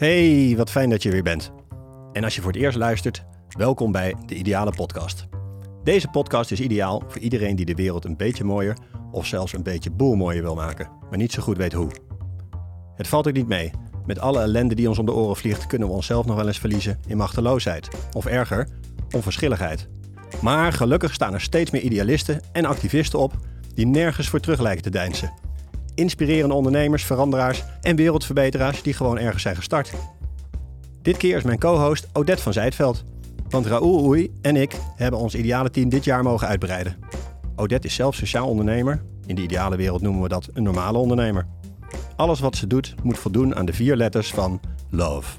Hey, wat fijn dat je weer bent. En als je voor het eerst luistert, welkom bij de Ideale Podcast. Deze podcast is ideaal voor iedereen die de wereld een beetje mooier of zelfs een beetje boelmooier wil maken, maar niet zo goed weet hoe. Het valt ook niet mee. Met alle ellende die ons om de oren vliegt, kunnen we onszelf nog wel eens verliezen in machteloosheid. Of erger, onverschilligheid. Maar gelukkig staan er steeds meer idealisten en activisten op die nergens voor terug lijken te deinsen. Inspirerende ondernemers, veranderaars en wereldverbeteraars die gewoon ergens zijn gestart. Dit keer is mijn co-host Odette van Zijtveld. Want Raoul Oei en ik hebben ons ideale team dit jaar mogen uitbreiden. Odette is zelf sociaal ondernemer. In de ideale wereld noemen we dat een normale ondernemer. Alles wat ze doet moet voldoen aan de vier letters van LOVE.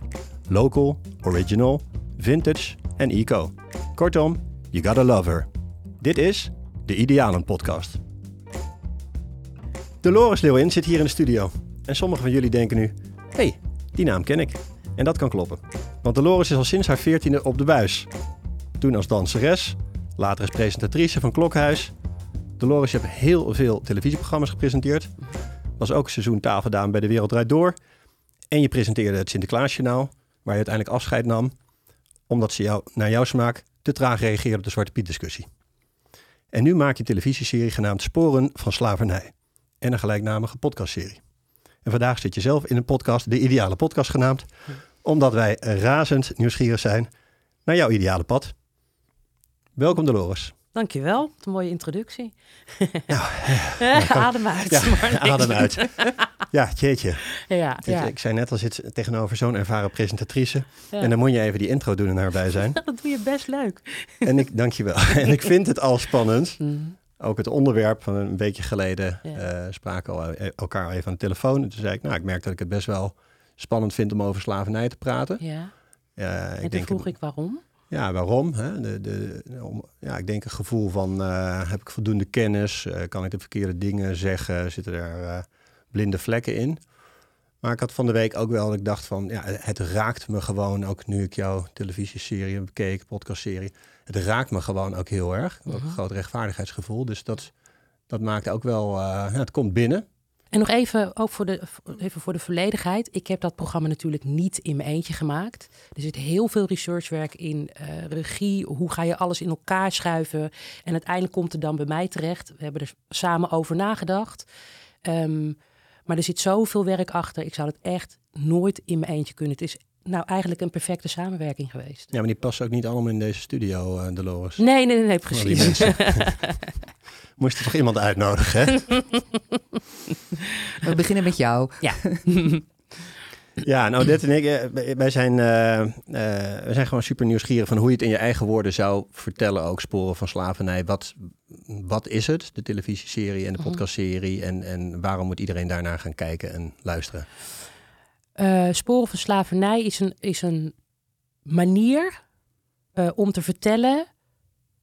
Local, Original, Vintage en Eco. Kortom, you gotta love her. Dit is de Idealen Podcast. Dolores Leeuwin zit hier in de studio. En sommigen van jullie denken nu, hé, hey, die naam ken ik. En dat kan kloppen. Want Dolores is al sinds haar veertiende op de buis. Toen als danseres, later als presentatrice van Klokhuis. Dolores, je hebt heel veel televisieprogramma's gepresenteerd. Was ook seizoen tafeldame bij De Wereld Draait Door. En je presenteerde het Sinterklaasjournaal, waar je uiteindelijk afscheid nam. Omdat ze jou, naar jouw smaak te traag reageerde op de Zwarte Piet discussie. En nu maak je een televisieserie genaamd Sporen van Slavernij. En een gelijknamige podcastserie. En vandaag zit je zelf in een podcast, de ideale podcast genaamd. Omdat wij razend nieuwsgierig zijn naar jouw ideale pad. Welkom Dolores. Dankjewel, wat een mooie introductie. Nou, adem uit. Ja, adem uit. Ja, jeetje. Ja, ja. Ik zei net al, zit tegenover zo'n ervaren presentatrice. Ja. En dan moet je even die intro doen en daarbij zijn. dat doe je best leuk. en ik, dankjewel. en ik vind het al spannend. Mm. Ook het onderwerp van een weekje geleden Ja. eh, spraken we al, eh, elkaar al even aan de telefoon. En toen zei ik, nou, ik merk dat ik het best wel spannend vind om over slavernij te praten. Ja. En ik toen vroeg ik waarom. ja, waarom? Hè? De, de, om, ja, ik denk een gevoel van, eh, heb ik voldoende kennis? Kan ik de verkeerde dingen zeggen? Zitten er blinde vlekken in? Maar ik had van de week ook wel dat ik dacht van, ja, het raakt me gewoon, ook nu ik jouw televisieserie heb bekeken, podcastserie. Het raakt me gewoon ook heel erg. Ook een Mhm. groot rechtvaardigheidsgevoel. Dus dat, dat maakt ook wel, eh, ja, het komt binnen. En nog even, ook voor de, even voor de volledigheid. Ik heb dat programma natuurlijk niet in mijn eentje gemaakt. Er zit heel veel researchwerk in, eh, regie. Hoe ga je alles in elkaar schuiven? En uiteindelijk komt het dan bij mij terecht. We hebben er samen over nagedacht. Ehm, maar er zit zoveel werk achter. Ik zou het echt nooit in mijn eentje kunnen. Het is nou eigenlijk een perfecte samenwerking geweest. Ja, maar die passen ook niet allemaal in deze studio, eh Dolores. Nee, nee, nee, nee precies. Moest er toch iemand uitnodigen, hè? We beginnen met jou. Ja. Ja, nou, Odette en ik, eh, wij- zijn, eh, eh, wij zijn gewoon super nieuwsgierig van hoe je het in je eigen woorden zou vertellen. Ook sporen van slavernij. Wat, wat is het, de televisieserie en de Mhm. podcastserie? En, en waarom moet iedereen daarnaar gaan kijken en luisteren? Sporen van slavernij is een, is een manier om te vertellen,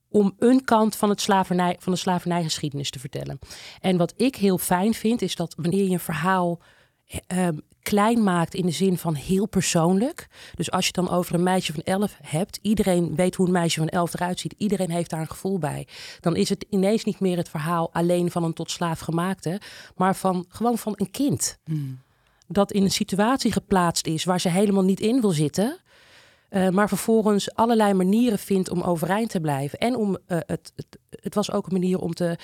om een kant van, het slavernij, van de slavernijgeschiedenis te vertellen. En wat ik heel fijn vind, is dat wanneer je een verhaal eh, ehm, klein maakt in de zin van heel persoonlijk. Dus als je het dan over een meisje van 11 hebt, iedereen weet hoe een meisje van 11 eruit ziet, iedereen heeft daar een gevoel bij. Dan is het ineens niet meer het verhaal alleen van een tot slaaf gemaakte, maar van gewoon van een kind dat in een situatie geplaatst is waar ze helemaal niet in wil zitten. eh, maar vervolgens allerlei manieren vindt om overeind te blijven. En om eh, het, het, het was ook een manier om te,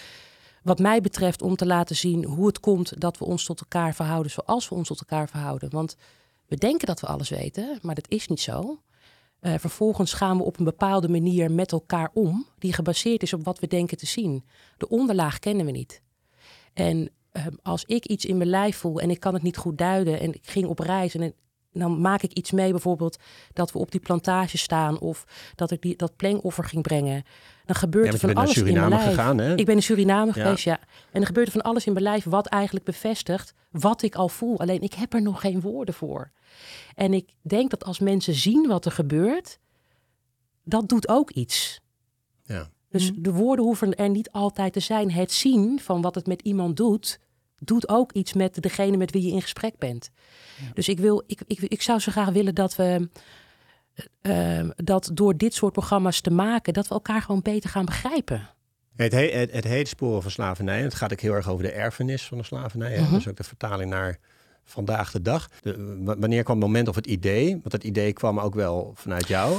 wat mij betreft, om te laten zien hoe het komt dat we ons tot elkaar verhouden zoals we ons tot elkaar verhouden. Want we denken dat we alles weten, maar dat is niet zo. Eh, vervolgens gaan we op een bepaalde manier met elkaar om, die gebaseerd is op wat we denken te zien. De onderlaag kennen we niet. En ehm, als ik iets in mijn lijf voel en ik kan het niet goed duiden en ik ging op reis en dan maak ik iets mee, bijvoorbeeld dat we op die plantage staan of dat ik die, dat plengoffer ging brengen. Dan gebeurt Ja, er je van bent naar alles in mijn Suriname lijf. gegaan, hè? Ik ben in Suriname Ja. geweest, ja. En er gebeurt er van alles in mijn lijf wat eigenlijk bevestigt wat ik al voel. Alleen ik heb er nog geen woorden voor. En ik denk dat als mensen zien wat er gebeurt, dat doet ook iets. Ja. Dus Mhm. de woorden hoeven er niet altijd te zijn. Het zien van wat het met iemand doet, doet ook iets met degene met wie je in gesprek bent. Dus ik, wil, ik, ik, ik zou zo graag willen dat we eh, eh, dat door dit soort programma's te maken, dat we elkaar gewoon beter gaan begrijpen. Het, he- het, het heet Sporen van slavernij. En het gaat ook heel erg over de erfenis van de slavernij. is ook de vertaling naar vandaag de dag. De, wanneer kwam het moment of het idee? Want het idee kwam ook wel vanuit jou.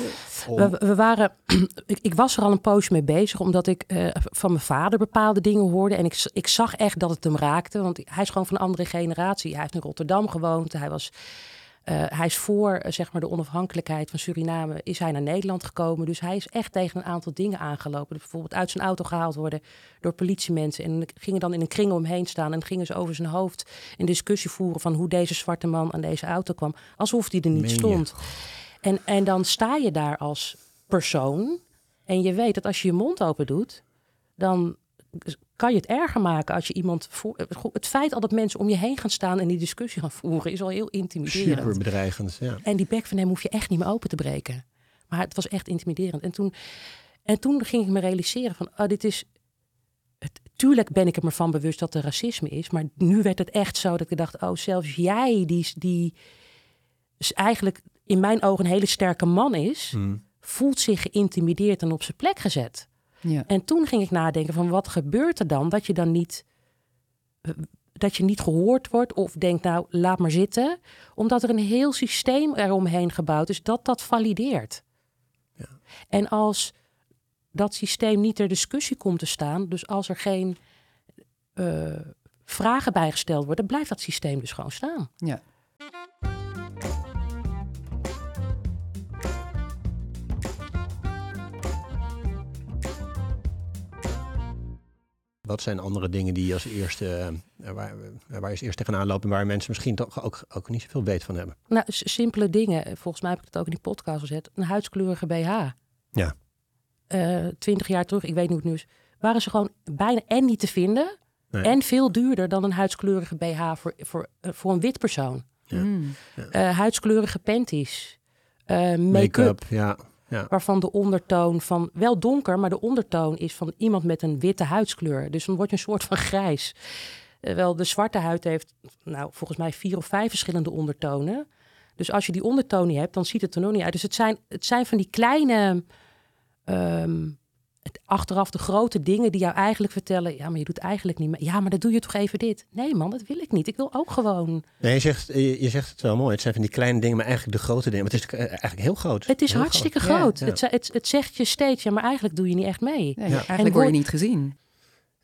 We, we, waren, ik, ik, was er al een poosje mee bezig, omdat ik uh, van mijn vader bepaalde dingen hoorde. En ik, ik zag echt dat het hem raakte, want hij is gewoon van een andere generatie. Hij heeft in Rotterdam gewoond. Hij was hij is voor uh, zeg maar de onafhankelijkheid van Suriname is hij naar Nederland gekomen. Dus hij is echt tegen een aantal dingen aangelopen. Dus bijvoorbeeld uit zijn auto gehaald worden door politiemensen. En gingen dan in een kring omheen staan en gingen ze over zijn hoofd een discussie voeren van hoe deze zwarte man aan deze auto kwam. Alsof hij er niet stond. En, en dan sta je daar als persoon. En je weet dat als je je mond open doet, dan kan je het erger maken als je iemand voor. Het feit al dat mensen om je heen gaan staan en die discussie gaan voeren, is al heel intimiderend. Super bedreigend. Ja. En die bek van hem hoef je echt niet meer open te breken. Maar het was echt intimiderend. En toen, en toen ging ik me realiseren van, oh, dit is. Het, tuurlijk ben ik er me van bewust dat er racisme is. Maar nu werd het echt zo dat ik dacht, oh, zelfs jij, die, die is eigenlijk in mijn ogen een hele sterke man is, hmm. voelt zich geïntimideerd en op zijn plek gezet. Ja. En toen ging ik nadenken van wat gebeurt er dan dat je dan niet eh, dat je niet gehoord wordt of denkt nou laat maar zitten, omdat er een heel systeem eromheen gebouwd is dat dat valideert. Ja. En als dat systeem niet ter discussie komt te staan, dus als er geen uh, vragen bijgesteld worden, blijft dat systeem dus gewoon staan. Ja. Wat zijn andere dingen die als eerste, uh, waar, waar je als eerste tegenaan lopen, waar mensen misschien toch ook, ook niet zoveel weet van hebben? Nou, simpele dingen. Volgens mij heb ik het ook in die podcast gezet. Een huidskleurige BH. Ja. Uh, twintig jaar terug, ik weet niet hoe het nu is, waren ze gewoon bijna en niet te vinden en veel duurder dan een huidskleurige BH voor, voor, uh, voor een wit persoon. Ja. Mm. Ja. huidskleurige panties. make-up. Make ja. Waarvan de ondertoon van wel donker, maar de ondertoon is van iemand met een witte huidskleur. Dus dan word je een soort van grijs. Terwijl de zwarte huid heeft, nou, volgens mij vier of vijf verschillende ondertonen. Dus als je die ondertoon niet hebt, dan ziet het er nog niet uit. Dus het zijn, het zijn van die kleine um, achteraf de grote dingen die jou eigenlijk vertellen... ja, maar je doet eigenlijk niet meer. Ja, maar dan doe je toch even dit. Nee man, dat wil ik niet. Ik wil ook gewoon... Nee, je zegt, je, zegt het wel mooi. Het zijn van die kleine dingen, maar eigenlijk de grote dingen. Maar het is eh, eigenlijk heel groot. Het is hartstikke groot. Het, het, het, zegt je steeds, ja, maar eigenlijk doe je niet echt mee. Ja, Eigenlijk en word je niet gezien.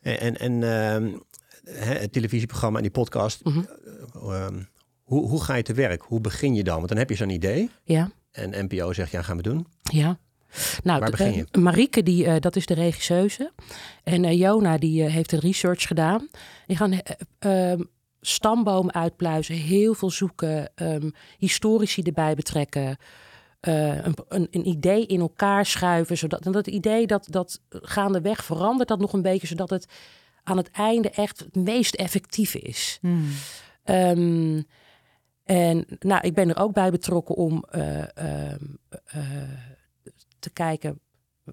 En, en, en uh, het televisieprogramma en die podcast... Mhm. Eh, ehm, hoe, hoe ga je te werk? Hoe begin je dan? Want dan heb je zo'n idee. Ja. En NPO zegt, ja, gaan we doen. Ja. Nou, Waar begin je? Marieke, die, uh, dat is de regisseuse. En uh, Jona, die uh, heeft de research gedaan. Die gaan um, stamboom uitpluizen, heel veel zoeken, um, historici erbij betrekken. Een, een, een, idee in elkaar schuiven. Zodat, en dat idee dat, dat gaandeweg verandert dat nog een beetje, zodat het aan het einde echt het meest effectief is. Hmm. Um, en nou, ik ben er ook bij betrokken om te kijken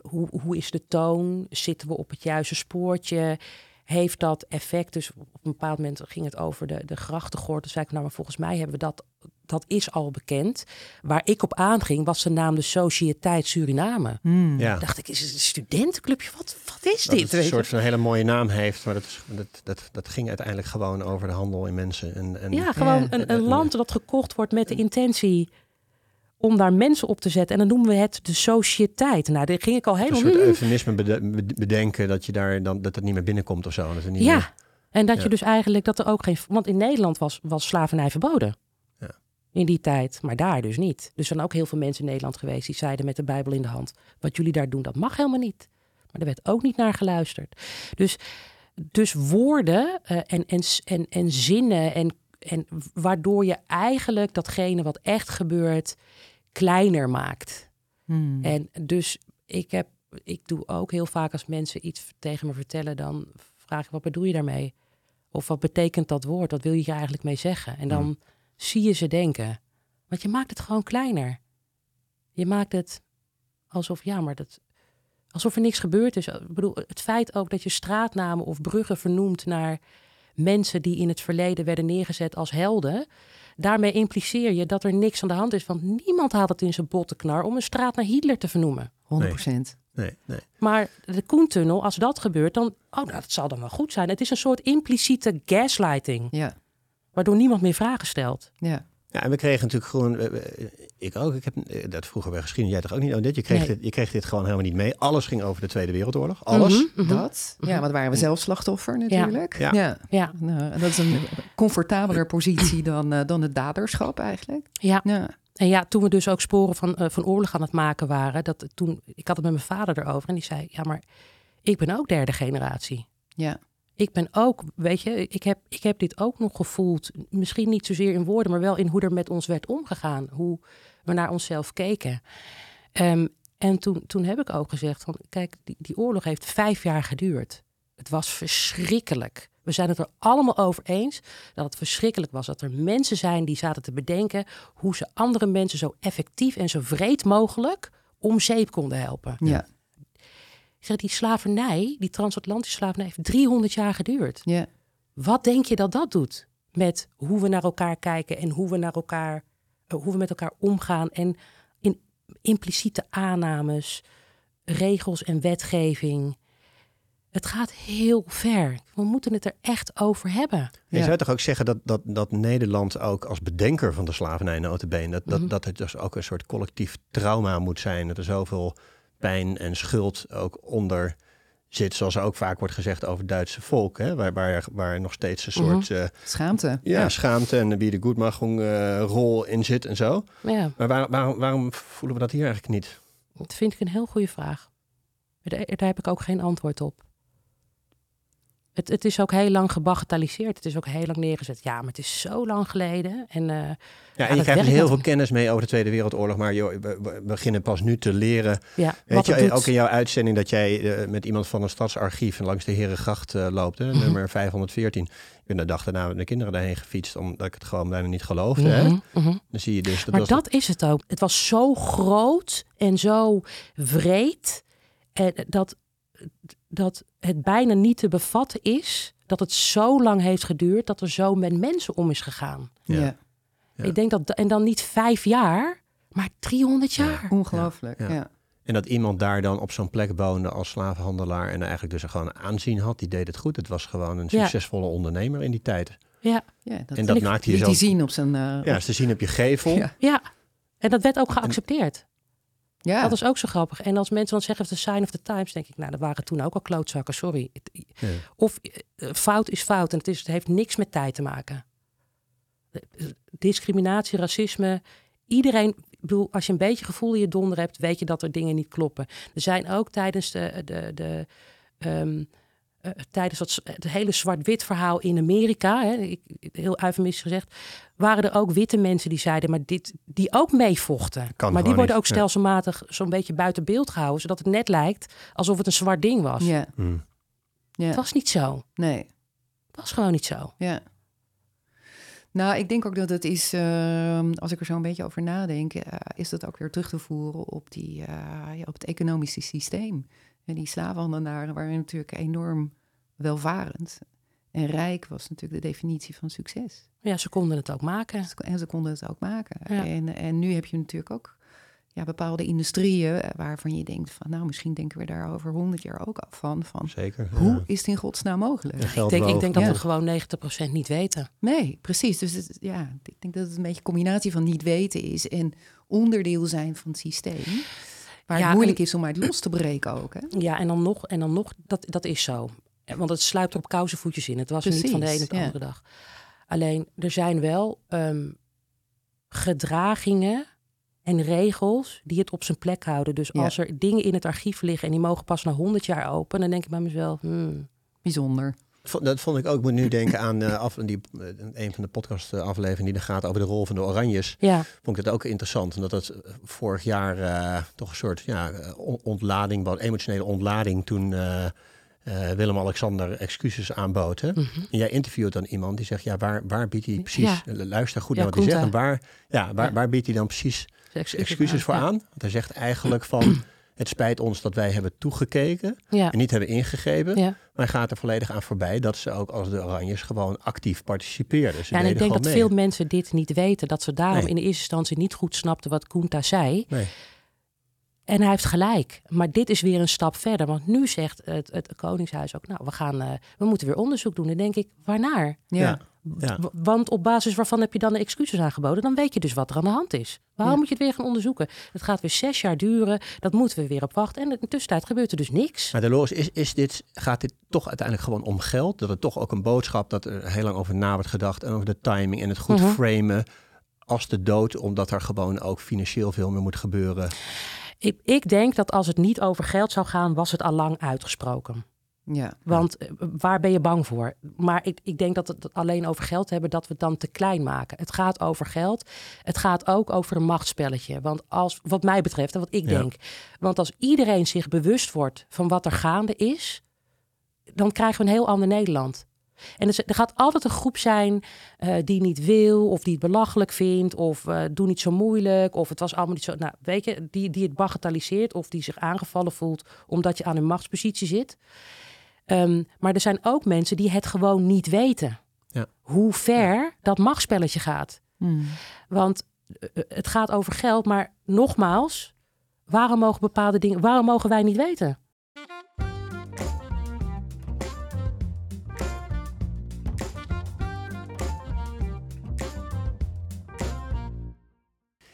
hoe, hoe is de toon? Zitten we op het juiste spoortje? Heeft dat effect? Dus op een bepaald moment ging het over de, de grachtengordel. Dus zei ik, nou, maar volgens mij hebben we dat, dat is al bekend. Waar ik op aanging was de naam de Sociëteit Suriname. Hmm. Ja. Dacht ik, is het een studentenclubje? Wat, wat is dit? Het een soort van hele mooie naam heeft, maar dat, is, dat, dat, dat ging uiteindelijk gewoon over de handel in mensen. En, en ja, gewoon een, een land dat gekocht wordt met de intentie om daar mensen op te zetten. En dan noemen we het de sociëteit. Nou, daar ging ik al helemaal... Een soort eufemisme bedenken dat je daar dan dat het niet meer binnenkomt of zo. Dat niet ja, en dat je dus eigenlijk dat er ook geen... Want in Nederland was, was slavernij verboden. Ja. In die tijd, maar daar dus niet. Dus er zijn ook heel veel mensen in Nederland geweest die zeiden met de Bijbel in de hand: wat jullie daar doen, dat mag helemaal niet. Maar er werd ook niet naar geluisterd. Dus, dus woorden uh, en, en, en, en zinnen en, en waardoor je eigenlijk datgene wat echt gebeurt kleiner maakt. Hmm. En dus ik heb, ik doe ook heel vaak als mensen iets tegen me vertellen, dan vraag ik wat bedoel je daarmee? Of wat betekent dat woord? Wat wil je er eigenlijk mee zeggen? En dan hmm. zie je ze denken. Want je maakt het gewoon kleiner. Je maakt het alsof, ja, maar dat, alsof er niks gebeurd is. Ik bedoel, het feit ook dat je straatnamen of bruggen vernoemt naar mensen die in het verleden werden neergezet als helden daarmee impliceer je dat er niks aan de hand is. Want niemand haalt het in zijn bottenknar om een straat naar Hitler te vernoemen. 100 procent. Nee, nee. Maar de Koentunnel, als dat gebeurt, dan... Oh, nou, dat zal dan wel goed zijn. Het is een soort impliciete gaslighting. Ja. Waardoor niemand meer vragen stelt. Ja. Ja, en we kregen natuurlijk gewoon, ik ook, ik heb eh, dat vroeger bij geschiedenis, jij toch ook niet, oh, dit, je, kreeg Nee. dit, je kreeg dit gewoon helemaal niet mee. Alles ging over de Tweede Wereldoorlog, alles. Mhm, mhm. Dat. Ja, want waren we zelf slachtoffer natuurlijk. Ja. ja. Ja, Nou, en dat is een comfortabeler positie dan, eh, dan het daderschap eigenlijk. ja. Ja. En ja, toen we dus ook sporen van, eh, van oorlog aan het maken waren, dat toen, ik had het met mijn vader erover en die zei, ja, maar ik ben ook derde generatie. Ja. Ik ben ook, weet je, ik heb, ik heb dit ook nog gevoeld. Misschien niet zozeer in woorden, maar wel in hoe er met ons werd omgegaan. Hoe we naar onszelf keken. Ehm, en toen, toen heb ik ook gezegd van, kijk, die, die oorlog heeft vijf jaar geduurd. Het was verschrikkelijk. We zijn het er allemaal over eens dat het verschrikkelijk was. Dat er mensen zijn die zaten te bedenken hoe ze andere mensen zo effectief en zo vreed mogelijk om zeep konden helpen. Ja. Ik zeg, die slavernij, die transatlantische slavernij, heeft 300 jaar geduurd. Ja. Wat denk je dat dat doet met hoe we naar elkaar kijken en hoe we naar elkaar, hoe we met elkaar omgaan en in impliciete aannames, regels en wetgeving. Het gaat heel ver. We moeten het er echt over hebben. Je Ja. zou toch ook zeggen dat, dat, dat Nederland ook als bedenker van de slavernij notabene, dat, dat, Mhm. dat het dus ook een soort collectief trauma moet zijn. Dat er zoveel pijn en schuld ook onder zit, zoals er ook vaak wordt gezegd over het Duitse volk, hè? Waar, waar, waar nog steeds een Mhm. soort eh, Schaamte. ja, schaamte en wie de goedmachung eh rol in zit en zo. Ja, Maar waar, waarom, waarom voelen we dat hier eigenlijk niet? dat vind ik een heel goede vraag. Daar, daar heb ik ook geen antwoord op. Het, het is ook heel lang gebagatelliseerd. Het is ook heel lang neergezet. Ja, maar het is zo lang geleden. En eh, Ja, en je krijgt heel veel kennis mee over de Tweede Wereldoorlog, maar joh, we, we beginnen pas nu te leren. ja, Weet je, doet. ook in jouw uitzending dat jij eh, met iemand van een stadsarchief langs de Herengracht eh, loopt, hè, Mhm. nummer 514. Ik ben de dag daarna met de kinderen daarheen gefietst, omdat ik het gewoon bijna niet geloofde. Hè? Mhm, mhm. Dan zie je dus... Dat Maar dat is het ook. Het was zo groot en zo wreed. En dat, dat het bijna niet te bevatten is. Dat het zo lang heeft geduurd. Dat er zo met mensen om is gegaan. Ja. Ik denk dat. En dan niet vijf jaar, maar 300 jaar. Ongelooflijk. Ja. Ja. En dat iemand daar dan op zo'n plek woonde als slavenhandelaar en eigenlijk dus gewoon aanzien had, die deed het goed. Het was gewoon een Ja. succesvolle ondernemer in die tijd. Ja, Ja, dat, En dat maakte je zo... hij zien op zijn... eh, Ja, te zien op je gevel. Ja. ja. En dat werd ook geaccepteerd. Ja. Dat is ook zo grappig. En als mensen dan zeggen, the sign of the times, denk ik, nou, dat waren toen ook al klootzakken, sorry. Ja. Of eh, fout is fout en het, is, het heeft niks met tijd te maken. Eh, Discriminatie, racisme, iedereen, ik bedoel, als je een beetje gevoel in je donder hebt, weet je dat er dingen niet kloppen. Er zijn ook tijdens de, de, de ehm, eh, tijdens dat, het hele zwart-wit verhaal in Amerika, hè, ik, heel eufemistisch gezegd, waren er ook witte mensen die zeiden, maar dit, die ook meevochten. Kan maar die worden niet, ook ja. stelselmatig zo'n beetje buiten beeld gehouden, zodat het net lijkt alsof het een zwart ding was. Ja. Hm. Ja. Het was niet zo. Nee. Het was gewoon niet zo. Ja. Nou, ik denk ook dat het is, ehm, als ik er zo een beetje over nadenk, eh, is dat ook weer terug te voeren op, die, eh, ja, op het economische systeem. En die slavenhandelaren waren natuurlijk enorm welvarend. En rijk was natuurlijk de definitie van succes. Ja, ze konden het ook maken. En ze konden het ook maken. Ja. En, en nu heb je natuurlijk ook ja, bepaalde industrieën eh, waarvan je denkt van, nou, misschien denken we daar over honderd jaar ook af van. van Zeker. hoe ja. is het in godsnaam mogelijk? Ja, Ik denk, ik denk dat Ja. we gewoon 90% niet weten. Nee, precies. Dus het, ja, ik denk dat het een beetje een combinatie van niet weten is en onderdeel zijn van het systeem. Waar Ja, het moeilijk en- is om uit los te breken ook. Hè? Ja, en dan nog, en dan nog dat, dat is zo. Want het sluipt er op kousenvoetjes in. Het was niet van de ene op de ja. andere dag. Alleen, er zijn wel ehm, gedragingen en regels die het op zijn plek houden. Dus Ja. als er dingen in het archief liggen en die mogen pas na 100 jaar open, dan denk ik bij mezelf, hmm, Bijzonder. Dat vond ik ook. Ik moet nu denken aan eh, af, die, eh, een van de podcast eh, die er gaat over de rol van de Oranjes. ja, Vond ik het ook interessant. Omdat het eh, vorig jaar toch een soort ja, on- ontlading was, emotionele ontlading toen Willem-Alexander excuses aanbood. Hè? mhm. En jij interviewt dan iemand die zegt, ja, waar, waar biedt hij precies, Ja. luister goed Ja, naar wat hij zegt, en waar, ja, waar, Ja. waar biedt hij dan precies excuses, excuses voor aan? Want hij zegt eigenlijk van, het spijt ons dat wij hebben toegekeken Ja, en niet hebben ingegrepen. ja. Maar gaat er volledig aan voorbij dat ze ook als de Oranjes gewoon actief participeerden. Ze ja en ik denk dat mee. veel mensen dit niet weten. Dat ze daarom Nee. in de eerste instantie niet goed snapten wat Koenta zei. Nee. En hij heeft gelijk. Maar dit is weer een stap verder. Want nu zegt het, het Koningshuis ook, nou, we, gaan, uh, we moeten weer onderzoek doen. Dan denk ik, waarnaar? Ja. Ja. Ja. W- Want op basis waarvan heb je dan de excuses aangeboden? Dan weet je dus wat er aan de hand is. Waarom Ja. moet je het weer gaan onderzoeken? Het gaat weer zes jaar duren. Dat moeten we weer op wachten. En in de tussentijd gebeurt er dus niks. Maar Dolores, is, is dit, gaat dit toch uiteindelijk gewoon om geld? Dat het toch ook een boodschap dat er heel lang over na wordt gedacht en over de timing en het goed Mhm. framen als de dood, omdat er gewoon ook financieel veel meer moet gebeuren. Ik, ik denk dat als het niet over geld zou gaan, was het al lang uitgesproken. Ja. Want eh, waar ben je bang voor? Maar ik, ik denk dat het alleen over geld hebben, dat we het dan te klein maken. Het gaat over geld. Het gaat ook over een machtsspelletje. Want als, wat mij betreft en wat ik Ja. denk. Want als iedereen zich bewust wordt van wat er gaande is, dan krijgen we een heel ander Nederland. En er, z- er gaat altijd een groep zijn eh, die niet wil, of die het belachelijk vindt, of eh doe niet zo moeilijk, of het was allemaal niet zo. Nou, weet je, die, die het bagatelliseert, of die zich aangevallen voelt omdat je aan een machtspositie zit. Ehm, maar er zijn ook mensen die het gewoon niet weten. Ja. Hoe ver dat machtsspelletje gaat. Hmm. Want eh, het gaat over geld, maar nogmaals, waarom mogen bepaalde dingen, waarom mogen wij niet weten?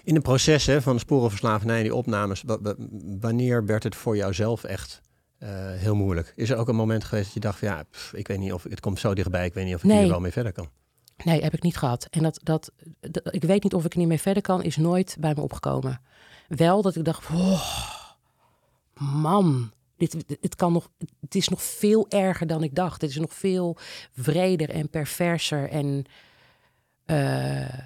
In de processen van sporenverslavernij, die opnames, wa- wa- wanneer werd het voor jou zelf echt eh, heel moeilijk? Is er ook een moment geweest dat je dacht van ja, pff, ik weet niet of het komt zo dichtbij, ik weet niet of ik Nee. hier wel mee verder kan. Nee, heb ik niet gehad. En dat, dat, dat- ik weet niet of ik er niet mee verder kan, is nooit bij me opgekomen. Wel dat ik dacht, oh, man, dit, dit, het kan nog, het is nog veel erger dan ik dacht. Het is nog veel vreder en perverser en eh,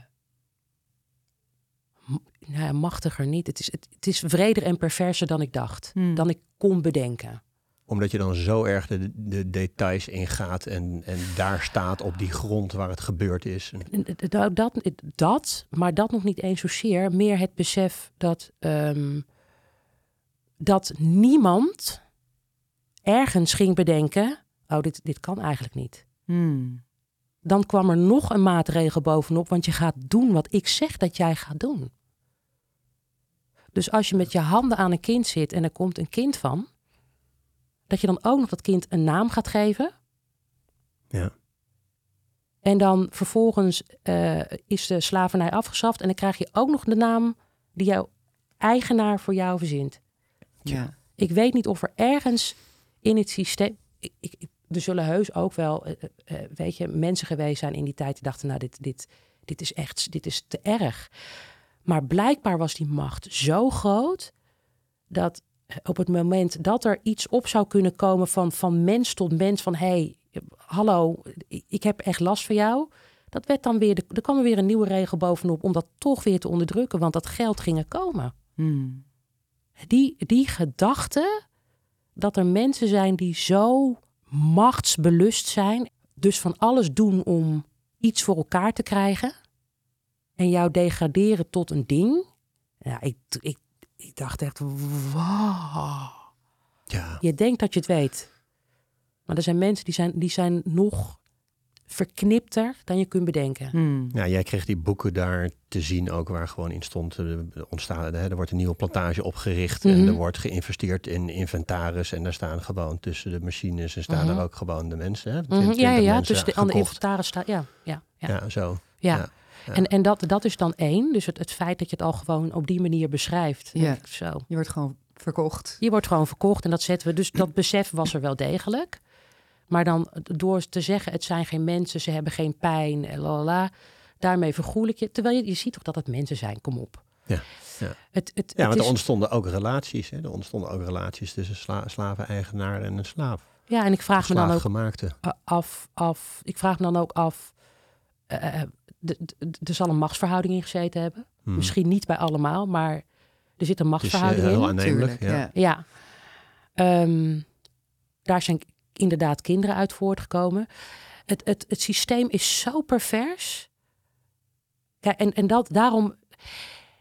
nou ja, machtiger niet. Het is, het, het is vreder en perverser dan ik dacht, Hmm. dan ik kon bedenken. Omdat je dan zo erg de, de details ingaat en, en daar staat op die grond waar het gebeurd is. En- En d- d- Dat, dat, maar dat nog niet eens zozeer. Meer het besef dat, ehm, dat niemand ergens ging bedenken... oh, dit, dit kan eigenlijk niet. Hmm. Dan kwam er nog een maatregel bovenop... want je gaat doen wat ik zeg dat jij gaat doen. Dus als je met je handen aan een kind zit en er komt een kind van... dat je dan ook nog dat kind een naam gaat geven... Ja. En dan vervolgens eh, is de slavernij afgeschaft. En dan krijg je ook nog de naam die jouw eigenaar voor jou verzint. Ja. Ik weet niet of er ergens in het systeem. Ik, ik, ik- er zullen heus ook wel, eh, eh, weet je, mensen geweest zijn in die tijd die dachten: nou, dit, dit, dit is echt, dit is te erg. Maar blijkbaar was die macht zo groot dat eh, op het moment dat er iets op zou kunnen komen van, van mens tot mens, van hé, hey, hallo, ik- heb echt last van jou. Dat werd dan weer, er kwam er weer een nieuwe regel bovenop om dat toch weer te onderdrukken, want dat geld ging er komen. Hmm. Die, die gedachte dat er mensen zijn die zo machtsbelust zijn, dus van alles doen om iets voor elkaar te krijgen en jou degraderen tot een ding. Ja, ik, ik, ik dacht echt, wauw. Ja. Je denkt dat je het weet. Maar er zijn mensen die zijn, die zijn nog verknipter dan je kunt bedenken. Hmm. Ja, jij kreeg die boeken daar te zien ook waar gewoon in stond, eh, ontstaan, hè, er wordt een nieuwe plantage opgericht en Mhm. er wordt geïnvesteerd in inventaris en daar staan gewoon tussen de machines en staan Mhm. er ook gewoon de mensen. Hè, Mhm, 20 Ja, ja, ja. mensen Dus de, aan de gekocht. inventaris staat. Ja, ja, ja. ja. Ja, zo. ja. ja. Ja. En, en dat, dat is dan één. Dus het, het feit dat je het al gewoon op die manier beschrijft. Ja. Zo. Je wordt gewoon verkocht. Je wordt gewoon verkocht en dat zetten we. Dus dat besef was er wel degelijk. Maar dan door te zeggen, het zijn geen mensen, ze hebben geen pijn, la la la. Daarmee vergoel ik je. Terwijl je, je ziet toch dat het mensen zijn, kom op. Ja, ja. Het, het, Ja, het want er ontstonden ook relaties. Hè. Er ontstonden ook relaties tussen sla slaven-eigenaar en een slaaf. ja, en ik vraag me dan ook af, af. Ik vraag me dan ook af. eh, eh, er zal een machtsverhouding in gezeten hebben. Hmm. Misschien niet bij allemaal, maar er zit een eh, machtsverhouding heel in. aannemelijk. Tuurlijk, Ja. ja. Ehm, daar zijn inderdaad kinderen uit voortgekomen. Het, het, het systeem is zo pervers. Kijk, en, en dat, daarom...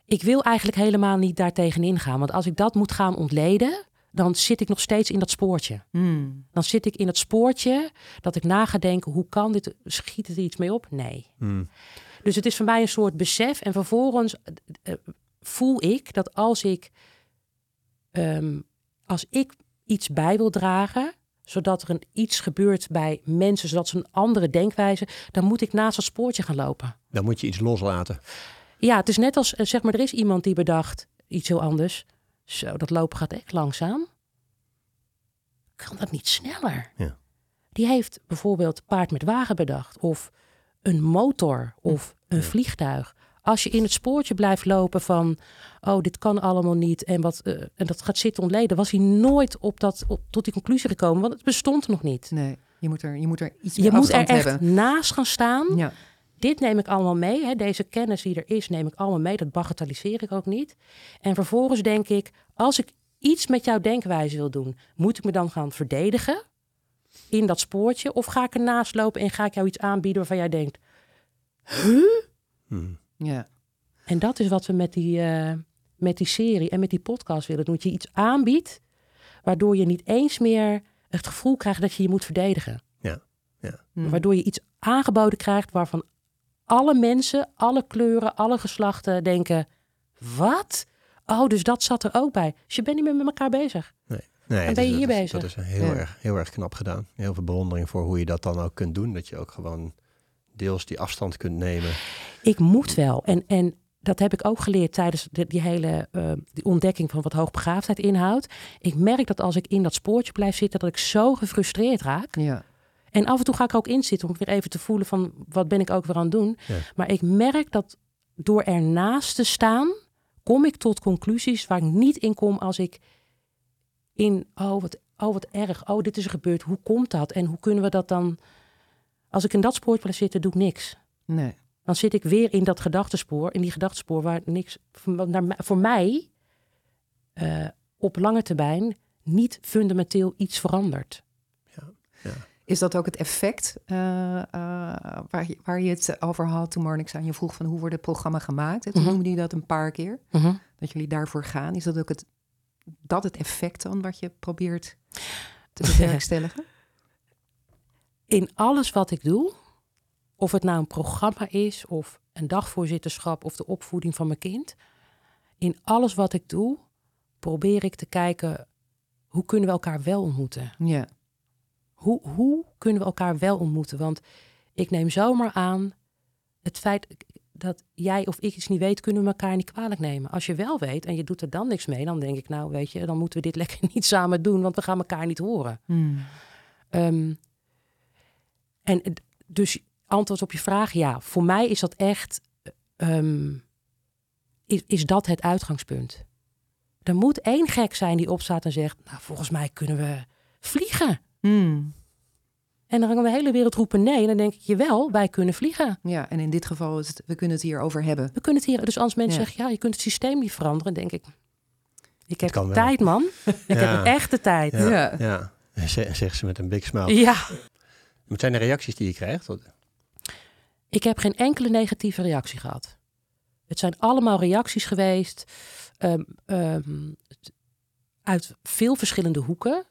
Ik wil eigenlijk helemaal niet daartegen ingaan. Want als ik dat moet gaan ontleden... dan zit ik nog steeds in dat spoortje. Hmm. Dan zit ik in het spoortje dat ik na ga denken... hoe kan dit? Schiet het er iets mee op? Nee. Hmm. Dus het is voor mij een soort besef. En vervolgens eh, eh, voel ik dat als ik ehm, als ik iets bij wil dragen, zodat er een, iets gebeurt bij mensen, zodat ze een andere denkwijze, dan moet ik naast dat spoortje gaan lopen. Dan moet je iets loslaten. Ja, het is net als, eh, zeg maar, er is iemand die bedacht iets heel anders. Zo, dat lopen gaat echt langzaam. Kan dat niet sneller? Ja. Die heeft bijvoorbeeld paard met wagen bedacht. Of een motor. Of een vliegtuig. Als je in het spoortje blijft lopen van... oh, dit kan allemaal niet en, wat, eh, en dat gaat zitten ontleden... was hij nooit op dat, op, tot die conclusie gekomen. Want het bestond nog niet. Nee, je moet er, je moet er iets Je meer moet er echt hebben. naast gaan staan Ja. Dit neem ik allemaal mee. Hè. Deze kennis die er is, neem ik allemaal mee. Dat bagatelliseer ik ook niet. En vervolgens denk ik, als ik iets met jouw denkwijze wil doen, moet ik me dan gaan verdedigen in dat spoortje? Of ga ik ernaast lopen en ga ik jou iets aanbieden waarvan jij denkt, Hmm. Ja. en dat is wat we met die, eh, met die serie en met die podcast willen doen. Dat je iets aanbiedt, waardoor je niet eens meer het gevoel krijgt dat je je moet verdedigen. Ja, ja. Hm. Waardoor je iets aangeboden krijgt waarvan alle mensen, alle kleuren, alle geslachten denken: wat? Oh, dus dat zat er ook bij. Dus je bent niet meer met elkaar bezig. Nee, dat ben je is- hier dat is- bezig. Dat is heel, Ja. erg, heel erg knap gedaan. Heel veel bewondering voor hoe je dat dan ook kunt doen. Dat je ook gewoon deels die afstand kunt nemen. Ik moet wel. En, en dat heb ik ook geleerd tijdens de- die hele eh, die ontdekking van wat hoogbegaafdheid inhoudt. Ik merk dat als ik in dat spoortje blijf zitten, dat ik zo gefrustreerd raak. Ja. En af en toe ga ik er ook in zitten om weer even te voelen van wat ben ik ook weer aan het doen. Ja. Maar ik merk dat door ernaast te staan, kom ik tot conclusies waar ik niet in kom als ik in, oh wat, oh wat erg, oh dit is er gebeurd, hoe komt dat en hoe kunnen we dat dan... Als ik in dat spoor blijf zitten, doe ik niks. Nee. Dan zit ik weer in dat gedachtespoor, in die gedachtespoor waar niks voor, naar, mij- voor mij eh, op lange termijn niet fundamenteel iets verandert. Is dat ook het effect eh, eh, waar, je, waar je het over had toen Marnix aan je vroeg van hoe wordt het programma gemaakt? En toen Mhm. noemde je dat een paar keer, dat jullie daarvoor gaan. Is dat ook het, dat het effect dan wat je probeert te bewerkstelligen? in alles wat ik doe, of het nou een programma is, of een dagvoorzitterschap, of de opvoeding van mijn kind, in alles wat ik doe, probeer ik te kijken hoe kunnen we elkaar wel ontmoeten. Ja. Hoe, hoe kunnen we elkaar wel ontmoeten? Want ik neem zomaar aan, het feit dat jij of ik iets niet weet, kunnen we elkaar niet kwalijk nemen. Als je wel weet en je doet er dan niks mee, dan denk ik, nou weet je, dan moeten we dit lekker niet samen doen, want we gaan elkaar niet horen. Hmm. Ehm, en dus antwoord op je vraag, ja, voor mij is dat echt, ehm, is, is dat het uitgangspunt. Er moet één gek zijn die opstaat en zegt, nou volgens mij kunnen we vliegen. Hmm. En dan gaan de hele wereld roepen nee. En dan denk ik, jawel, wij kunnen vliegen. Ja, en in dit geval is het, we kunnen het hier over hebben. We kunnen het hier, dus als mensen Ja. zeggen, ja, je kunt het systeem niet veranderen, denk ik, ik heb de tijd, man. Ik heb echte tijd. Ja, Ja. ja. Ze- Zegt ze met een big smile. ja. Wat zijn de reacties die je krijgt? Ik heb geen enkele negatieve reactie gehad. Het zijn allemaal reacties geweest ehm, ehm, uit veel verschillende hoeken.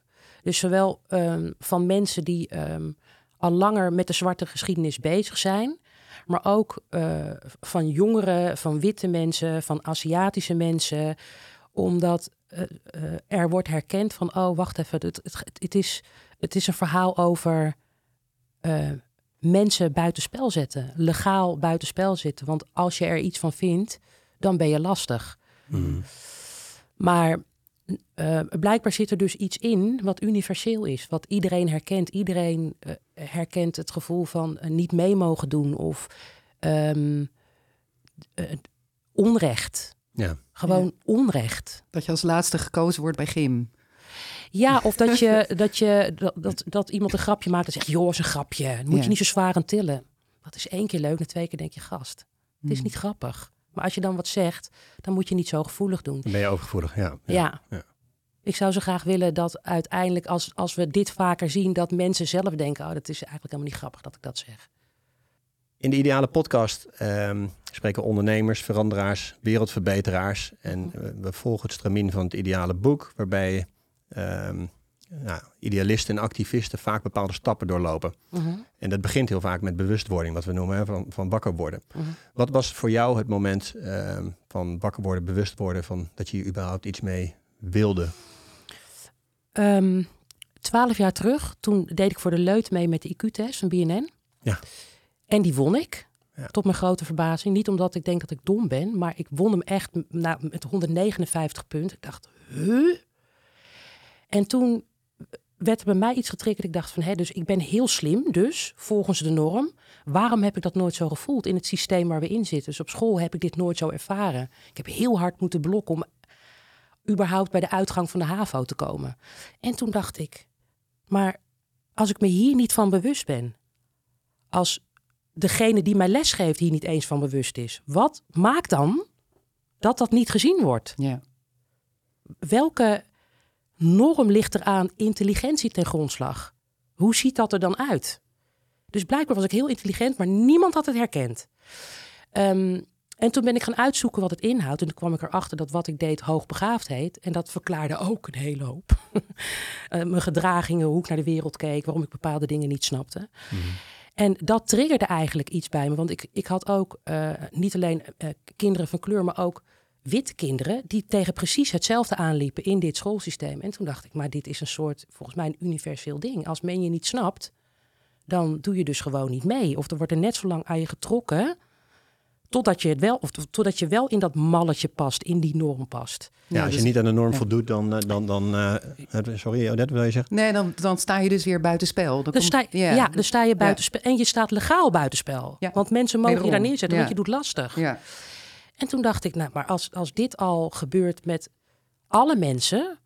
Dus zowel ehm, van mensen die ehm, al langer met de zwarte geschiedenis bezig zijn, maar ook eh, van jongeren, van witte mensen, van Aziatische mensen, omdat eh, eh, er wordt herkend van, oh wacht even, het, het, het, is, het is een verhaal over mensen buitenspel zetten, legaal buitenspel zetten. Want als je er iets van vindt, dan ben je lastig. Mhm. Maar eh, blijkbaar zit er dus iets in wat universeel is, wat iedereen herkent. Iedereen eh, herkent het gevoel van eh, niet mee mogen doen of ehm, eh, onrecht. Ja. Gewoon onrecht. Dat je als laatste gekozen wordt bij gym. Ja, of dat, je, dat, je, dat, dat, dat iemand een grapje maakt en zegt: Joh, is een grapje. Dan moet Ja. je niet zo zwaar aan tillen. Dat is één keer leuk, na twee keer denk je: Gast, het is Hmm. niet grappig. Maar als je dan wat zegt, dan moet je niet zo gevoelig doen. Dan ben je overgevoelig, ja. Ja. ja. Ik zou zo graag willen dat uiteindelijk, als, als we dit vaker zien, dat mensen zelf denken: Oh, dat is eigenlijk helemaal niet grappig dat ik dat zeg. In de ideale podcast ehm, spreken ondernemers, veranderaars, wereldverbeteraars. En eh, we volgen het stramien van het ideale boek, waarbij ehm, nou, idealisten en activisten vaak bepaalde stappen doorlopen. Mhm, En dat begint heel vaak met bewustwording, wat we noemen, hè, van, van wakker worden. mhm. Wat was voor jou het moment ehm, van wakker worden, bewust worden, van dat je hier überhaupt iets mee wilde? Ehm, twaalf jaar terug, toen deed ik voor de leut mee met de IQ-test van BNN. Ja. En die won ik. Ja. Tot mijn grote verbazing. Niet omdat ik denk dat ik dom ben, maar ik won hem echt na, met 159 punten. Ik dacht, huh? En toen werd er bij mij iets getriggerd. Ik dacht van, hé, dus ik ben heel slim, dus volgens de norm. Waarom heb ik dat nooit zo gevoeld in het systeem waar we in zitten? Dus op school heb ik dit nooit zo ervaren. Ik heb heel hard moeten blokken om überhaupt bij de uitgang van de HAVO te komen. En toen dacht ik, maar als ik me hier niet van bewust ben, als degene die mij lesgeeft hier niet eens van bewust is, wat maakt dan dat dat niet gezien wordt? Ja. Welke norm ligt er aan intelligentie ten grondslag? Hoe ziet dat er dan uit? Dus blijkbaar was ik heel intelligent, maar niemand had het herkend. Ehm, en toen ben ik gaan uitzoeken wat het inhoudt. En toen kwam ik erachter dat wat ik deed hoogbegaafd heet. En dat verklaarde ook een hele hoop. Eh, mijn gedragingen, hoe ik naar de wereld keek, waarom ik bepaalde dingen niet snapte. En dat triggerde eigenlijk iets bij me. Want ik, ik had ook eh, niet alleen eh, kinderen van kleur, maar ook witte kinderen die tegen precies hetzelfde aanliepen in dit schoolsysteem. En toen dacht ik, maar dit is een soort, volgens mij een universeel ding. Als men je niet snapt, dan doe je dus gewoon niet mee. Of er wordt er net zo lang aan je getrokken, totdat je, het wel, of totdat je wel in dat malletje past, in die norm past. Ja, als dus- je niet aan de norm ja. voldoet, dan... eh, dan, dan eh, sorry, Odette, wil je zeggen? Nee, dan, dan sta je dus weer buitenspel. Dan Dan komt- sta, ja. dan sta je buitenspel. En je staat legaal buitenspel. Ja. Want mensen mogen je daar neerzetten, Ja. want je doet lastig. Ja. En toen dacht ik, nou, maar als, als dit al gebeurt met alle mensen,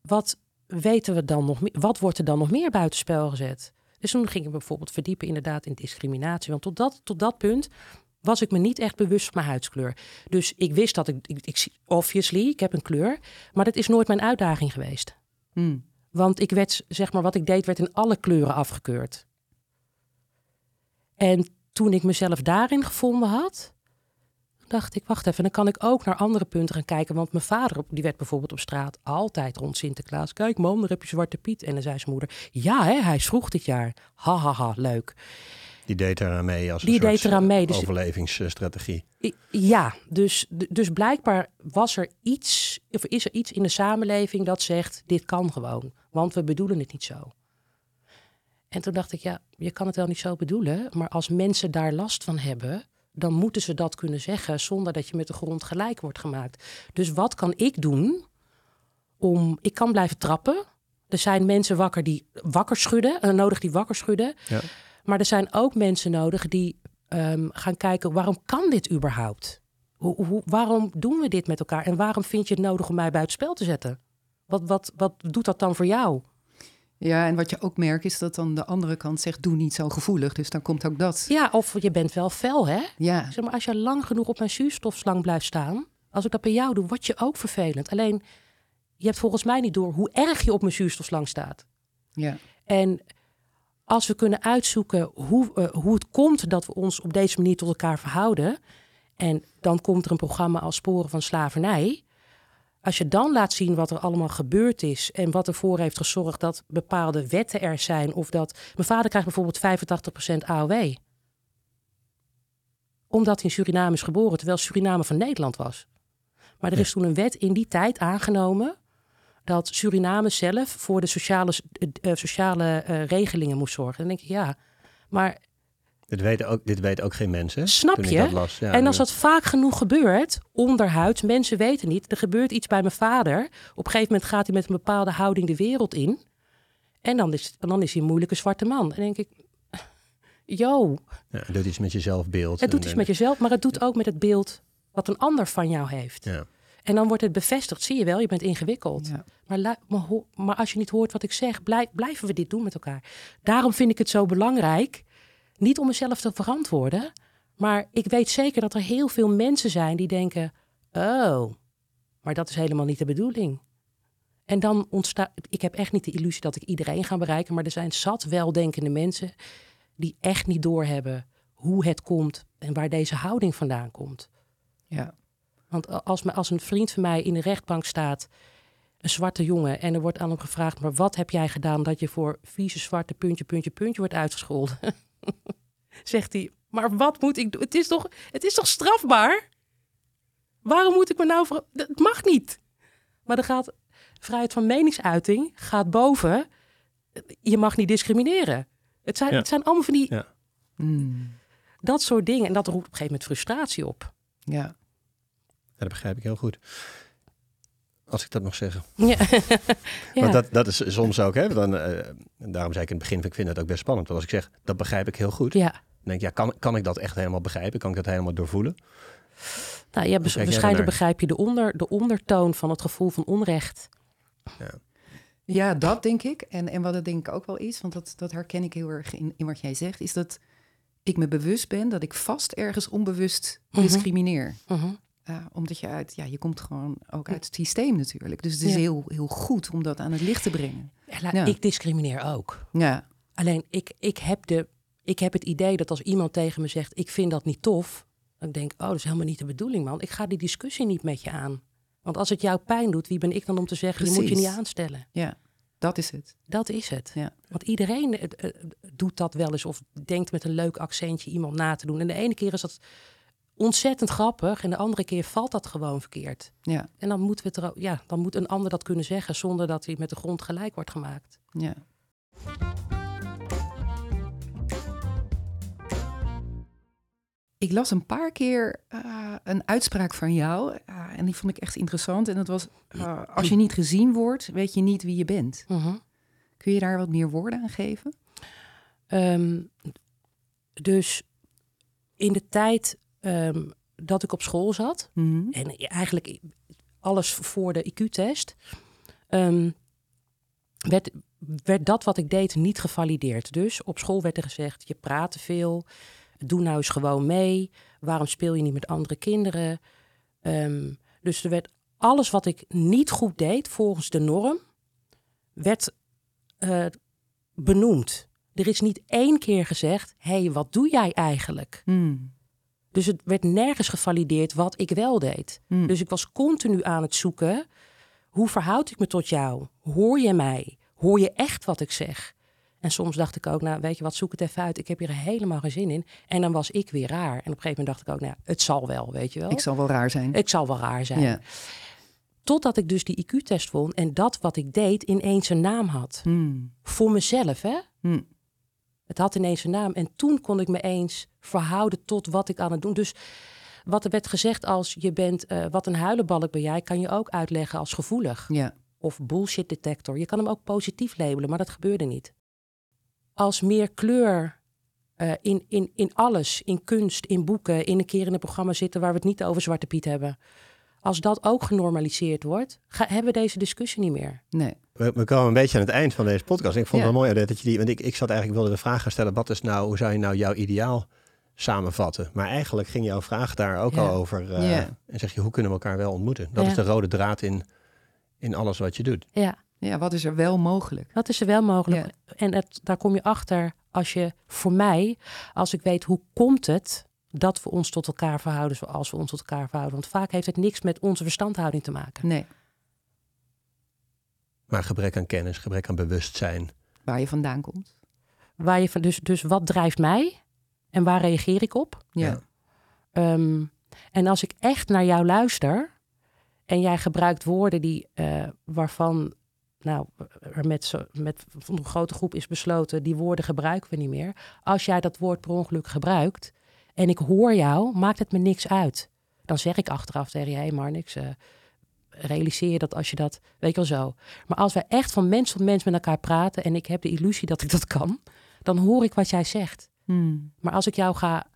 wat weten we dan nog meer? Wat wordt er dan nog meer buitenspel gezet? Dus toen ging ik bijvoorbeeld verdiepen inderdaad in discriminatie. Want tot dat, tot dat punt was ik me niet echt bewust van mijn huidskleur. Dus ik wist dat ik, ik, ik obviously, ik heb een kleur, maar dat is nooit mijn uitdaging geweest. Hm. Want ik werd, zeg maar, wat ik deed, werd in alle kleuren afgekeurd. En toen ik mezelf daarin gevonden had, dacht ik, wacht even, dan kan ik ook naar andere punten gaan kijken. Want mijn vader, die werd bijvoorbeeld op straat altijd rond Sinterklaas. Kijk man, daar heb je Zwarte Piet. En dan zei zijn moeder, ja hè, hij is vroeg dit jaar. Ha, ha, ha, leuk. Die deed eraan mee als een Die soort deed eraan mee, dus- overlevingsstrategie. Ja, dus, dus blijkbaar was er iets, of is er iets in de samenleving dat zegt, dit kan gewoon. Want we bedoelen het niet zo. En toen dacht ik, ja, je kan het wel niet zo bedoelen, maar als mensen daar last van hebben, dan moeten ze dat kunnen zeggen zonder dat je met de grond gelijk wordt gemaakt. Dus wat kan ik doen om, ik kan blijven trappen. Er zijn mensen wakker die wakker schudden, eh, nodig die wakker schudden. Ja. Maar er zijn ook mensen nodig die ehm, gaan kijken, waarom kan dit überhaupt? Hoe, hoe, waarom doen we dit met elkaar? En waarom vind je het nodig om mij buitenspel te zetten? Wat, wat, wat doet dat dan voor jou? Ja, en wat je ook merkt is dat dan de andere kant zegt... doe niet zo gevoelig, dus dan komt ook dat. Ja, of je bent wel fel, hè? Ja, Zeg maar, als je lang genoeg op mijn zuurstofslang blijft staan, als ik dat bij jou doe, word je ook vervelend. Alleen, je hebt volgens mij niet door hoe erg je op mijn zuurstofslang staat. ja. En als we kunnen uitzoeken hoe, eh, hoe het komt dat we ons op deze manier tot elkaar verhouden. En dan komt er een programma als Sporen van Slavernij. Als je dan laat zien wat er allemaal gebeurd is en wat ervoor heeft gezorgd dat bepaalde wetten er zijn. Of dat. Mijn vader krijgt bijvoorbeeld 85% AOW. Omdat hij in Suriname is geboren, terwijl Suriname van Nederland was. Maar er is toen een wet in die tijd aangenomen dat Suriname zelf voor de sociale, eh, eh, sociale eh, regelingen moest zorgen. Dan denk ik, ja, maar Dit weten ook, dit weten ook geen mensen. Snap je? dat las. Ja, en als ja. dat vaak genoeg gebeurt, onderhuids, mensen weten niet, er gebeurt iets bij mijn vader. Op een gegeven moment gaat hij met een bepaalde houding de wereld in. En dan is, en dan is hij een moeilijke zwarte man. En dan denk ik, yo, Ja, het doet iets met je zelfbeeld. het doet En- iets met jezelf, maar het doet ook met het beeld wat een ander van jou heeft. Ja. En dan wordt het bevestigd, zie je wel, je bent ingewikkeld. Ja. Maar, maar, als je niet hoort wat ik zeg, blij- blijven we dit doen met elkaar. Daarom vind ik het zo belangrijk, niet om mezelf te verantwoorden, maar ik weet zeker dat er heel veel mensen zijn die denken: oh, maar dat is helemaal niet de bedoeling. En dan ontstaat, ik heb echt niet de illusie dat ik iedereen ga bereiken, maar er zijn zat weldenkende mensen die echt niet doorhebben hoe het komt en waar deze houding vandaan komt. ja. Want als, als een vriend van mij in de rechtbank staat, een zwarte jongen, en er wordt aan hem gevraagd: maar wat heb jij gedaan dat je voor vieze zwarte puntje, puntje, puntje wordt uitgescholden? Zegt hij: maar wat moet ik doen? Het is toch, het is toch strafbaar? Waarom moet ik me nou. ver- Het mag niet. Maar er gaat. vrijheid van meningsuiting gaat boven. Je mag niet discrimineren. Het zijn, Ja. het zijn allemaal van die, Ja. Mm, dat soort dingen. En dat roept op een gegeven moment frustratie op. ja. Ja, dat begrijp ik heel goed. Als ik dat mag zeggen. Ja. ja. Want dat, dat is soms ook, hè, dan, eh, daarom zei ik in het begin, ik vind het ook best spannend. Want als ik zeg, dat begrijp ik heel goed. ja. Dan denk ik, ja, kan, kan ik dat echt helemaal begrijpen? Kan ik dat helemaal doorvoelen? Nou, ja, waarschijnlijk begrijp je de, onder, de ondertoon van het gevoel van onrecht. Ja, dat denk ik. En, en wat het denk ik ook wel is, want dat, dat herken ik heel erg in, in wat jij zegt, is dat ik me bewust ben dat ik vast ergens onbewust Mhm. discrimineer. Mhm. Ja, omdat je uit, ja, je komt gewoon ook uit het systeem natuurlijk. Dus het is Ja. heel, heel goed om dat aan het licht te brengen. Ja, la- Ja. Ik discrimineer ook. Ja, Alleen ik, ik, heb de, ik heb het idee dat als iemand tegen me zegt: Ik vind dat niet tof. Dan denk ik: Oh, dat is helemaal niet de bedoeling, man. Ik ga die discussie niet met je aan. Want als het jou pijn doet, wie ben ik dan om te zeggen: Je moet je niet aanstellen? ja, dat is het. Dat is het. Ja. Want iedereen eh, eh, doet dat wel eens of denkt met een leuk accentje iemand na te doen. En de ene keer is dat ontzettend grappig en de andere keer valt dat gewoon verkeerd. Ja, En dan, moeten we het er, ja, dan moet een ander dat kunnen zeggen zonder dat hij met de grond gelijk wordt gemaakt. ja. Ik las een paar keer eh, een uitspraak van jou eh, en die vond ik echt interessant. En dat was, eh, als je niet gezien wordt, weet je niet wie je bent. Mhm. Kun je daar wat meer woorden aan geven? Ehm, dus in de tijd ehm, dat ik op school zat, Mhm. en eigenlijk alles voor de IQ-test, ehm, werd, werd dat wat ik deed niet gevalideerd. Dus op school werd er gezegd, je praat te veel, doe nou eens gewoon mee. Waarom speel je niet met andere kinderen? Ehm, dus er werd alles wat ik niet goed deed volgens de norm, werd eh, benoemd. Er is niet één keer gezegd, hé, hey, wat doe jij eigenlijk? Mm. Dus het werd nergens gevalideerd wat ik wel deed. Mm. Dus ik was continu aan het zoeken. Hoe verhoud ik me tot jou? Hoor je mij? Hoor je echt wat ik zeg? En soms dacht ik ook, nou weet je wat, zoek het even uit. Ik heb hier helemaal geen zin in. En dan was ik weer raar. En op een gegeven moment dacht ik ook, nou het zal wel, weet je wel. Ik zal wel raar zijn. Ik zal wel raar zijn. Ja. Totdat ik dus die IQ-test won en dat wat ik deed ineens een naam had. Mm. Voor mezelf, hè? Mm. Het had ineens een naam. En toen kon ik me eens verhouden tot wat ik aan het doen. Dus wat er werd gezegd als je bent, eh, wat een huilenbalk ben jij, kan je ook uitleggen als gevoelig. Ja. Of bullshit detector. Je kan hem ook positief labelen, maar dat gebeurde niet. Als meer kleur eh, in, in, in alles, in kunst, in boeken, in een keer in een programma zitten waar we het niet over Zwarte Piet hebben. Als dat ook genormaliseerd wordt, ga, hebben we deze discussie niet meer. Nee. We, we komen een beetje aan het eind van deze podcast. Ik vond Ja. het wel mooi dat je die... Want ik, ik zat eigenlijk, wilde de vraag gaan stellen... Wat is nou, hoe zou je nou jouw ideaal samenvatten? Maar eigenlijk ging jouw vraag daar ook Ja. al over. eh, Ja. En zeg je, hoe kunnen we elkaar wel ontmoeten? Dat Ja. is de rode draad in, in alles wat je doet. Ja, Ja, wat is er wel mogelijk? dat is er wel mogelijk. En het, daar kom je achter als je, voor mij, als ik weet hoe komt het dat we ons tot elkaar verhouden zoals we ons tot elkaar verhouden. Want vaak heeft het niks met onze verstandhouding te maken. Nee. Maar gebrek aan kennis, gebrek aan bewustzijn. Waar je vandaan komt. Waar je van, dus, dus wat drijft mij en waar reageer ik op? Ja. Ehm, en als ik echt naar jou luister en jij gebruikt woorden die, eh, waarvan nou, er met, zo, met een grote groep is besloten, die woorden gebruiken we niet meer. Als jij dat woord per ongeluk gebruikt en ik hoor jou, maakt het me niks uit. Dan zeg ik achteraf tegen je, hé hey Marnix, eh, realiseer je dat als je dat, weet je wel zo. Maar als wij echt van mens tot mens met elkaar praten en ik heb de illusie dat ik dat kan, dan hoor ik wat jij zegt. Hmm. Maar als ik jou ga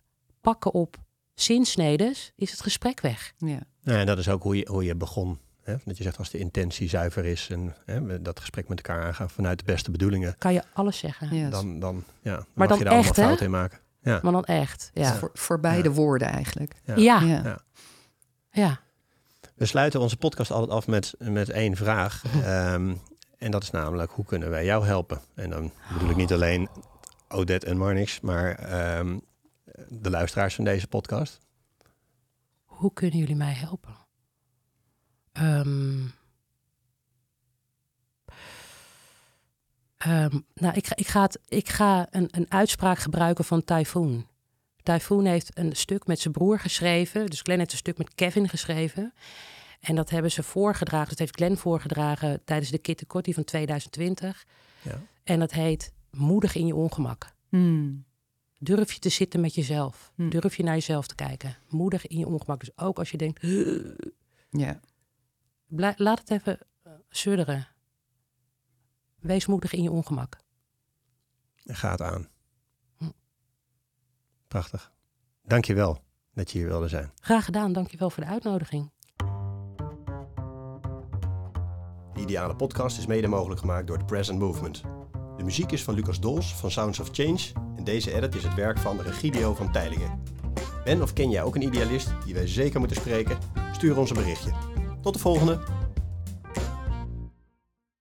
pakken op zinsnedes, is het gesprek weg. Ja. Nou, en dat is ook hoe je, hoe je begon. Hè? Dat je zegt, als de intentie zuiver is... en hè, dat gesprek met elkaar aangaan vanuit de beste bedoelingen... Kan je alles zeggen. Ja. dan, dan, ja, dan Maar mag dan je daar allemaal echt, hè? fouten in maken. Ja. Maar dan echt. Ja. Voor, voor beide woorden eigenlijk. Ja. Ja. Ja. Ja. ja. We sluiten onze podcast altijd af met, met één vraag. Ehm, en dat is namelijk, hoe kunnen wij jou helpen? En dan bedoel ik niet alleen Odette en Marnix, maar ehm, de luisteraars van deze podcast. Hoe kunnen jullie mij helpen? Ehm, ehm, nou, ik ga, ik ga, het, ik ga een, een uitspraak gebruiken van Typhoon. Typhoon heeft een stuk met zijn broer geschreven. Dus Glenn heeft een stuk met Kevin geschreven. En dat hebben ze voorgedragen, dat heeft Glenn voorgedragen tijdens de Kitty Kotti van 2020. Ja. En dat heet Moedig in je ongemak. Hmm. Durf je te zitten met jezelf. Hm. Durf je naar jezelf te kijken. Moedig in je ongemak. Dus ook als je denkt, Ja. blij- laat het even eh, sudderen. Wees moedig in je ongemak. En gaat aan. Hm. Prachtig. Dank je wel dat je hier wilde zijn. Graag gedaan, dankjewel voor de uitnodiging. De Ideale Podcast is mede mogelijk gemaakt door The Present Movement. De muziek is van Lucas Dols van Sounds of Change en deze edit is het werk van Regidio van Teilingen. Ben of ken jij ook een idealist die wij zeker moeten spreken? Stuur ons een berichtje. Tot de volgende!